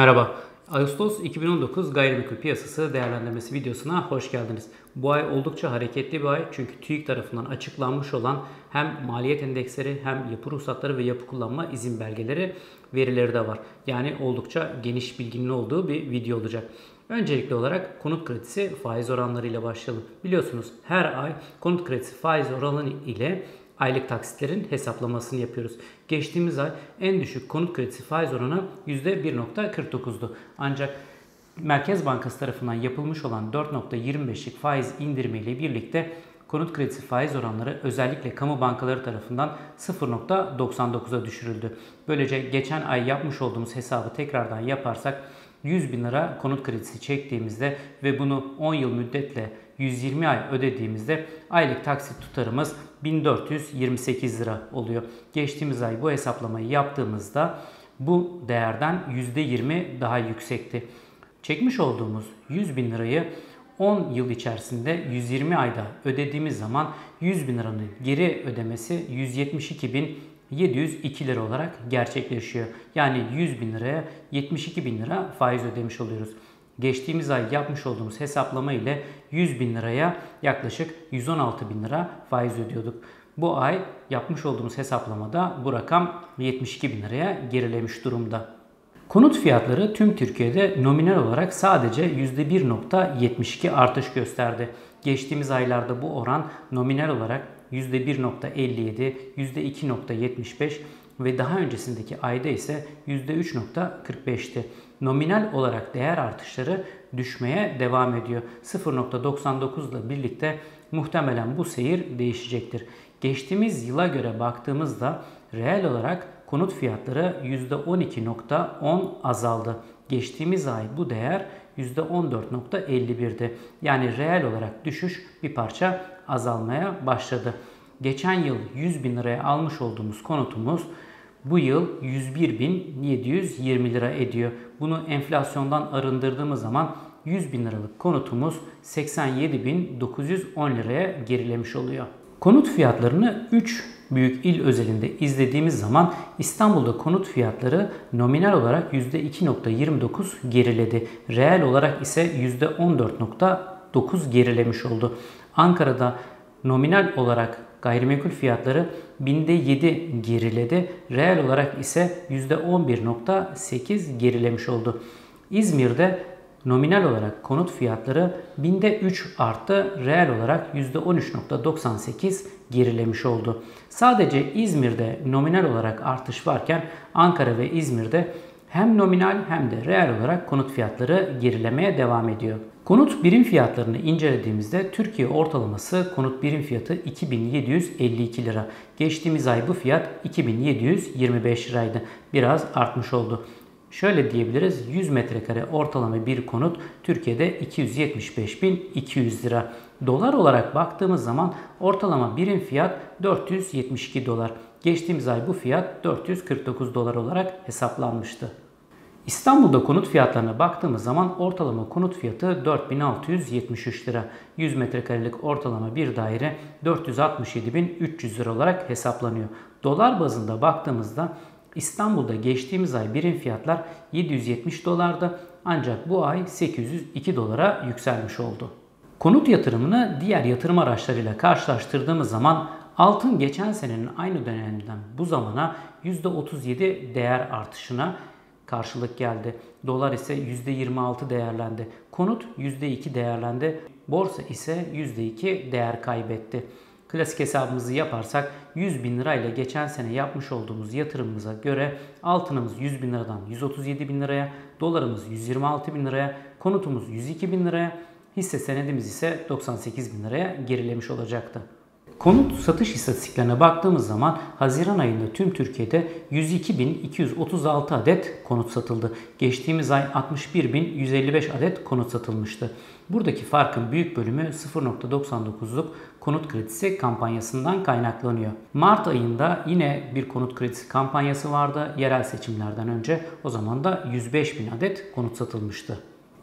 Merhaba. Ağustos 2019 gayrimenkul piyasası değerlendirmesi videosuna hoş geldiniz. Bu ay oldukça hareketli bir ay çünkü TÜİK tarafından açıklanmış olan hem maliyet endeksleri hem yapı ruhsatları ve yapı kullanma izin belgeleri verileri de var. Yani oldukça geniş bilginin olduğu bir video olacak. Öncelikli olarak konut kredisi faiz oranları ile başlayalım. Biliyorsunuz her ay konut kredisi faiz oranı ile aylık taksitlerin hesaplamasını yapıyoruz. Geçtiğimiz ay en düşük konut kredisi faiz oranı %1.49'du. Ancak Merkez Bankası tarafından yapılmış olan 4.25'lik faiz indirimiyle birlikte konut kredisi faiz oranları özellikle kamu bankaları tarafından 0.99'a düşürüldü. Böylece geçen ay yapmış olduğumuz hesabı tekrardan yaparsak 100 bin lira konut kredisi çektiğimizde ve bunu 10 yıl müddetle 120 ay ödediğimizde aylık taksit tutarımız 1428 lira oluyor. Geçtiğimiz ay bu hesaplamayı yaptığımızda bu değerden %20 daha yüksekti. Çekmiş olduğumuz 100 bin lirayı 10 yıl içerisinde 120 ayda ödediğimiz zaman 100 bin liranın geri ödemesi 172 bin 702 lira olarak gerçekleşiyor. Yani 100 bin liraya 72 bin lira faiz ödemiş oluyoruz. Geçtiğimiz ay yapmış olduğumuz hesaplama ile 100 bin liraya yaklaşık 116 bin lira faiz ödüyorduk. Bu ay yapmış olduğumuz hesaplamada bu rakam 72 bin liraya gerilemiş durumda. Konut fiyatları tüm Türkiye'de nominal olarak sadece %1.72 artış gösterdi. Geçtiğimiz aylarda bu oran nominal olarak %1.57, %2.75 ve daha öncesindeki ayda ise %3.45'ti. Nominal olarak değer artışları düşmeye devam ediyor. 0.99 ile birlikte muhtemelen bu seyir değişecektir. Geçtiğimiz yıla göre baktığımızda reel olarak konut fiyatları %12.10 azaldı. Geçtiğimiz ay bu değer %14.51'di. Yani reel olarak düşüş bir parça azalmaya başladı. Geçen yıl 100 bin liraya almış olduğumuz konutumuz bu yıl 101.720 lira ediyor. Bunu enflasyondan arındırdığımız zaman 100 bin liralık konutumuz 87.910 liraya gerilemiş oluyor. Konut fiyatlarını 3 büyük il özelinde izlediğimiz zaman İstanbul'da konut fiyatları nominal olarak %2.29 geriledi. Reel olarak ise %14.9 gerilemiş oldu. Ankara'da nominal olarak gayrimenkul fiyatları binde 7 geriledi. Reel olarak ise %11.8 gerilemiş oldu. İzmir'de nominal olarak konut fiyatları binde 3 arttı. Reel olarak %13.98 gerilemiş oldu. Sadece İzmir'de nominal olarak artış varken Ankara ve İzmir'de hem nominal hem de reel olarak konut fiyatları gerilemeye devam ediyor. Konut birim fiyatlarını incelediğimizde Türkiye ortalaması konut birim fiyatı 2752 lira. Geçtiğimiz ay bu fiyat 2725 liraydı. Biraz artmış oldu. Şöyle diyebiliriz 100 metrekare ortalama bir konut Türkiye'de 275.200 lira. Dolar olarak baktığımız zaman ortalama birim fiyat 472 dolar. Geçtiğimiz ay bu fiyat 449 dolar olarak hesaplanmıştı. İstanbul'da konut fiyatlarına baktığımız zaman ortalama konut fiyatı 4673 lira. 100 metrekarelik ortalama bir daire 467.300 lira olarak hesaplanıyor. Dolar bazında baktığımızda İstanbul'da geçtiğimiz ay birim fiyatlar 770 dolardı ancak bu ay 802 dolara yükselmiş oldu. Konut yatırımını diğer yatırım araçlarıyla karşılaştırdığımız zaman altın geçen senenin aynı döneminden bu zamana %37 değer artışına karşılık geldi. Dolar ise %26 değerlendi. Konut %2 değerlendi. Borsa ise %2 değer kaybetti. Klasik hesabımızı yaparsak 100 bin lirayla geçen sene yapmış olduğumuz yatırımımıza göre altınımız 100 bin liradan 137 bin liraya, dolarımız 126 bin liraya, konutumuz 102 bin liraya, hisse senedimiz ise 98 bin liraya gerilemiş olacaktı. Konut satış istatistiklerine baktığımız zaman Haziran ayında tüm Türkiye'de 102.236 adet konut satıldı. Geçtiğimiz ay 61.155 adet konut satılmıştı. Buradaki farkın büyük bölümü 0.99'luk konut kredisi kampanyasından kaynaklanıyor. Mart ayında yine bir konut kredisi kampanyası vardı yerel seçimlerden önce. O zaman da 105.000 adet konut satılmıştı.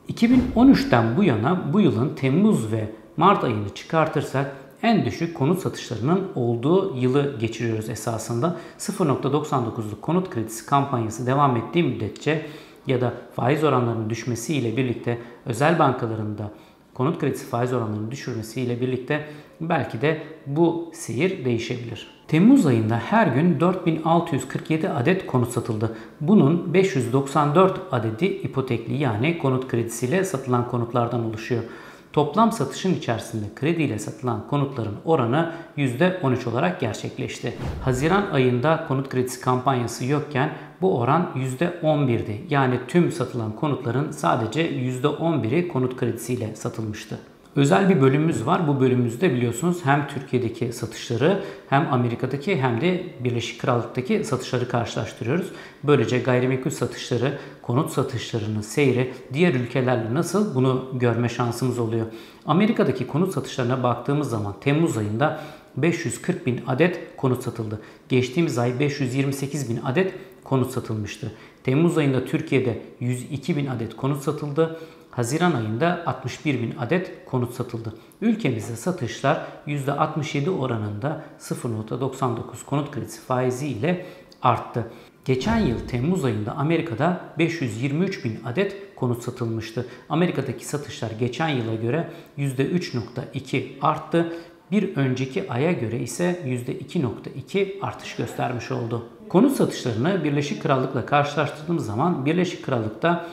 2013'ten bu yana bu yılın Temmuz ve Mart ayını çıkartırsak en düşük konut satışlarının olduğu yılı geçiriyoruz esasında. 0.99'luk konut kredisi kampanyası devam ettiği müddetçe ya da faiz oranlarının düşmesiyle birlikte özel bankalarında konut kredisi faiz oranlarının düşürmesiyle birlikte belki de bu seyir değişebilir. Temmuz ayında her gün 4647 adet konut satıldı. Bunun 594 adedi ipotekli yani konut kredisiyle satılan konutlardan oluşuyor. Toplam satışın içerisinde krediyle satılan konutların oranı %13 olarak gerçekleşti. Haziran ayında konut kredisi kampanyası yokken bu oran %11'di. Yani tüm satılan konutların sadece %11'i konut kredisiyle satılmıştı. Özel bir bölümümüz var. Bu bölümümüzde biliyorsunuz hem Türkiye'deki satışları hem Amerika'daki hem de Birleşik Krallık'taki satışları karşılaştırıyoruz. Böylece gayrimenkul satışları, konut satışlarının seyri diğer ülkelerle nasıl bunu görme şansımız oluyor. Amerika'daki konut satışlarına baktığımız zaman Temmuz ayında 540 bin adet konut satıldı. Geçtiğimiz ay 528 bin adet konut satılmıştı. Temmuz ayında Türkiye'de 102 bin adet konut satıldı. Haziran ayında 61 bin adet konut satıldı. Ülkemizde satışlar %67 oranında 0.99 konut kredisi faizi ile arttı. Geçen yıl Temmuz ayında Amerika'da 523 bin adet konut satılmıştı. Amerika'daki satışlar geçen yıla göre %3.2 arttı. Bir önceki aya göre ise %2.2 artış göstermiş oldu. Konut satışlarını Birleşik Krallık'la karşılaştırdığımız zaman Birleşik Krallık'ta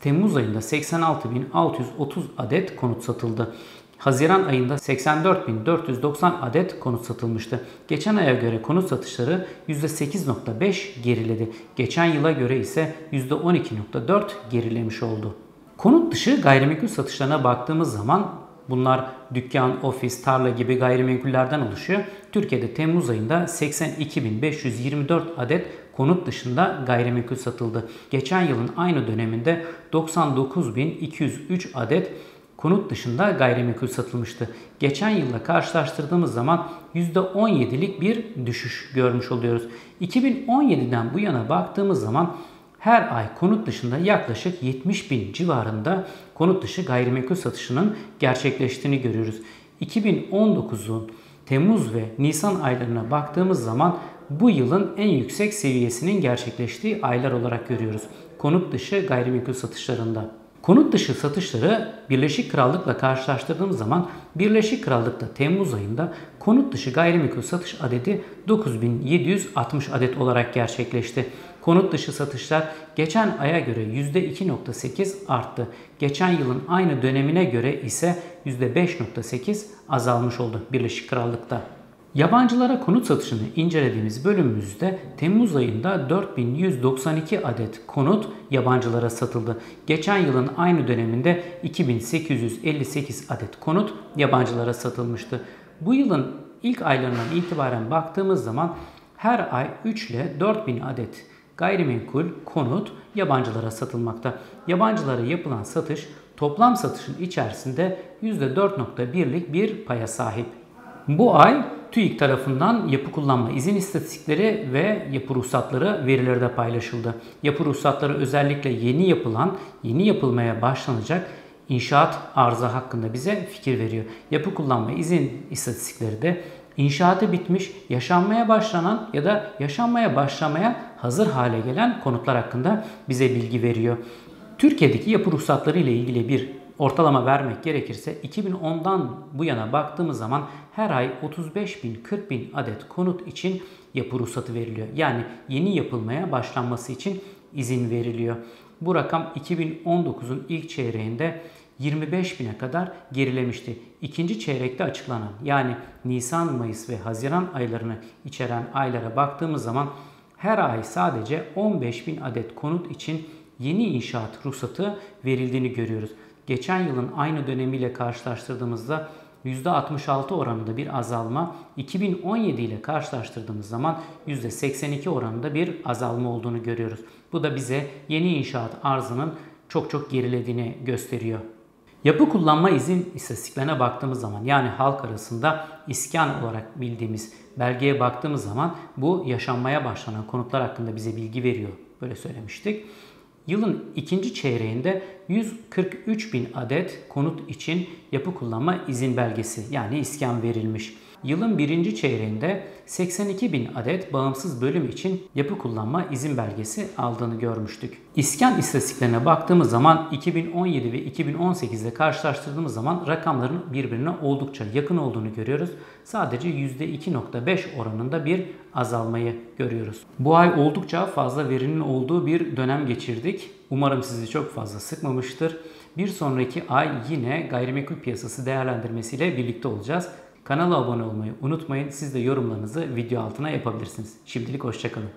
Temmuz ayında 86.630 adet konut satıldı. Haziran ayında 84.490 adet konut satılmıştı. Geçen aya göre konut satışları %8.5 geriledi. Geçen yıla göre ise %12.4 gerilemiş oldu. Konut dışı gayrimenkul satışlarına baktığımız zaman bunlar dükkan, ofis, tarla gibi gayrimenkullerden oluşuyor. Türkiye'de Temmuz ayında 82.524 adet konut dışında gayrimenkul satıldı. Geçen yılın aynı döneminde 99.203 adet konut dışında gayrimenkul satılmıştı. Geçen yılla karşılaştırdığımız zaman %17'lik bir düşüş görmüş oluyoruz. 2017'den bu yana baktığımız zaman her ay konut dışında yaklaşık 70 bin civarında konut dışı gayrimenkul satışının gerçekleştiğini görüyoruz. 2019'un Temmuz ve Nisan aylarına baktığımız zaman bu yılın en yüksek seviyesinin gerçekleştiği aylar olarak görüyoruz. Konut dışı gayrimenkul satışlarında. Konut dışı satışları Birleşik Krallık'la karşılaştırdığımız zaman Birleşik Krallık'ta Temmuz ayında konut dışı gayrimenkul satış adedi 9760 adet olarak gerçekleşti. Konut dışı satışlar geçen aya göre %2.8 arttı. Geçen yılın aynı dönemine göre ise %5.8 azalmış oldu Birleşik Krallık'ta. Yabancılara konut satışını incelediğimiz bölümümüzde Temmuz ayında 4192 adet konut yabancılara satıldı. Geçen yılın aynı döneminde 2858 adet konut yabancılara satılmıştı. Bu yılın ilk aylarından itibaren baktığımız zaman her ay 3 ile 4000 adet gayrimenkul konut yabancılara satılmakta. Yabancılara yapılan satış toplam satışın içerisinde %4.1'lik bir paya sahip. Bu ay TÜİK tarafından yapı kullanma izin istatistikleri ve yapı ruhsatları verileri de paylaşıldı. Yapı ruhsatları özellikle yeni yapılan, yeni yapılmaya başlanacak inşaat arıza hakkında bize fikir veriyor. Yapı kullanma izin istatistikleri de inşaatı bitmiş, yaşanmaya başlanan ya da yaşanmaya başlamaya hazır hale gelen konutlar hakkında bize bilgi veriyor. Türkiye'deki yapı ruhsatları ile ilgili bir ortalama vermek gerekirse 2010'dan bu yana baktığımız zaman her ay 35 bin 40 bin adet konut için yapı ruhsatı veriliyor. Yani yeni yapılmaya başlanması için izin veriliyor. Bu rakam 2019'un ilk çeyreğinde 25 bine kadar gerilemişti. İkinci çeyrekte açıklanan yani Nisan, Mayıs ve Haziran aylarını içeren aylara baktığımız zaman her ay sadece 15 bin adet konut için yeni inşaat ruhsatı verildiğini görüyoruz geçen yılın aynı dönemiyle karşılaştırdığımızda %66 oranında bir azalma, 2017 ile karşılaştırdığımız zaman %82 oranında bir azalma olduğunu görüyoruz. Bu da bize yeni inşaat arzının çok çok gerilediğini gösteriyor. Yapı kullanma izin istatistiklerine baktığımız zaman yani halk arasında iskan olarak bildiğimiz belgeye baktığımız zaman bu yaşanmaya başlanan konutlar hakkında bize bilgi veriyor. Böyle söylemiştik. Yılın ikinci çeyreğinde 143 bin adet konut için yapı kullanma izin belgesi yani iskan verilmiş. Yılın birinci çeyreğinde 82 bin adet bağımsız bölüm için yapı kullanma izin belgesi aldığını görmüştük. İskan istatistiklerine baktığımız zaman 2017 ve 2018'de karşılaştırdığımız zaman rakamların birbirine oldukça yakın olduğunu görüyoruz. Sadece %2.5 oranında bir azalmayı görüyoruz. Bu ay oldukça fazla verinin olduğu bir dönem geçirdik. Umarım sizi çok fazla sıkmamıştır. Bir sonraki ay yine gayrimenkul piyasası değerlendirmesiyle birlikte olacağız. Kanala abone olmayı unutmayın. Siz de yorumlarınızı video altına yapabilirsiniz. Şimdilik hoşçakalın.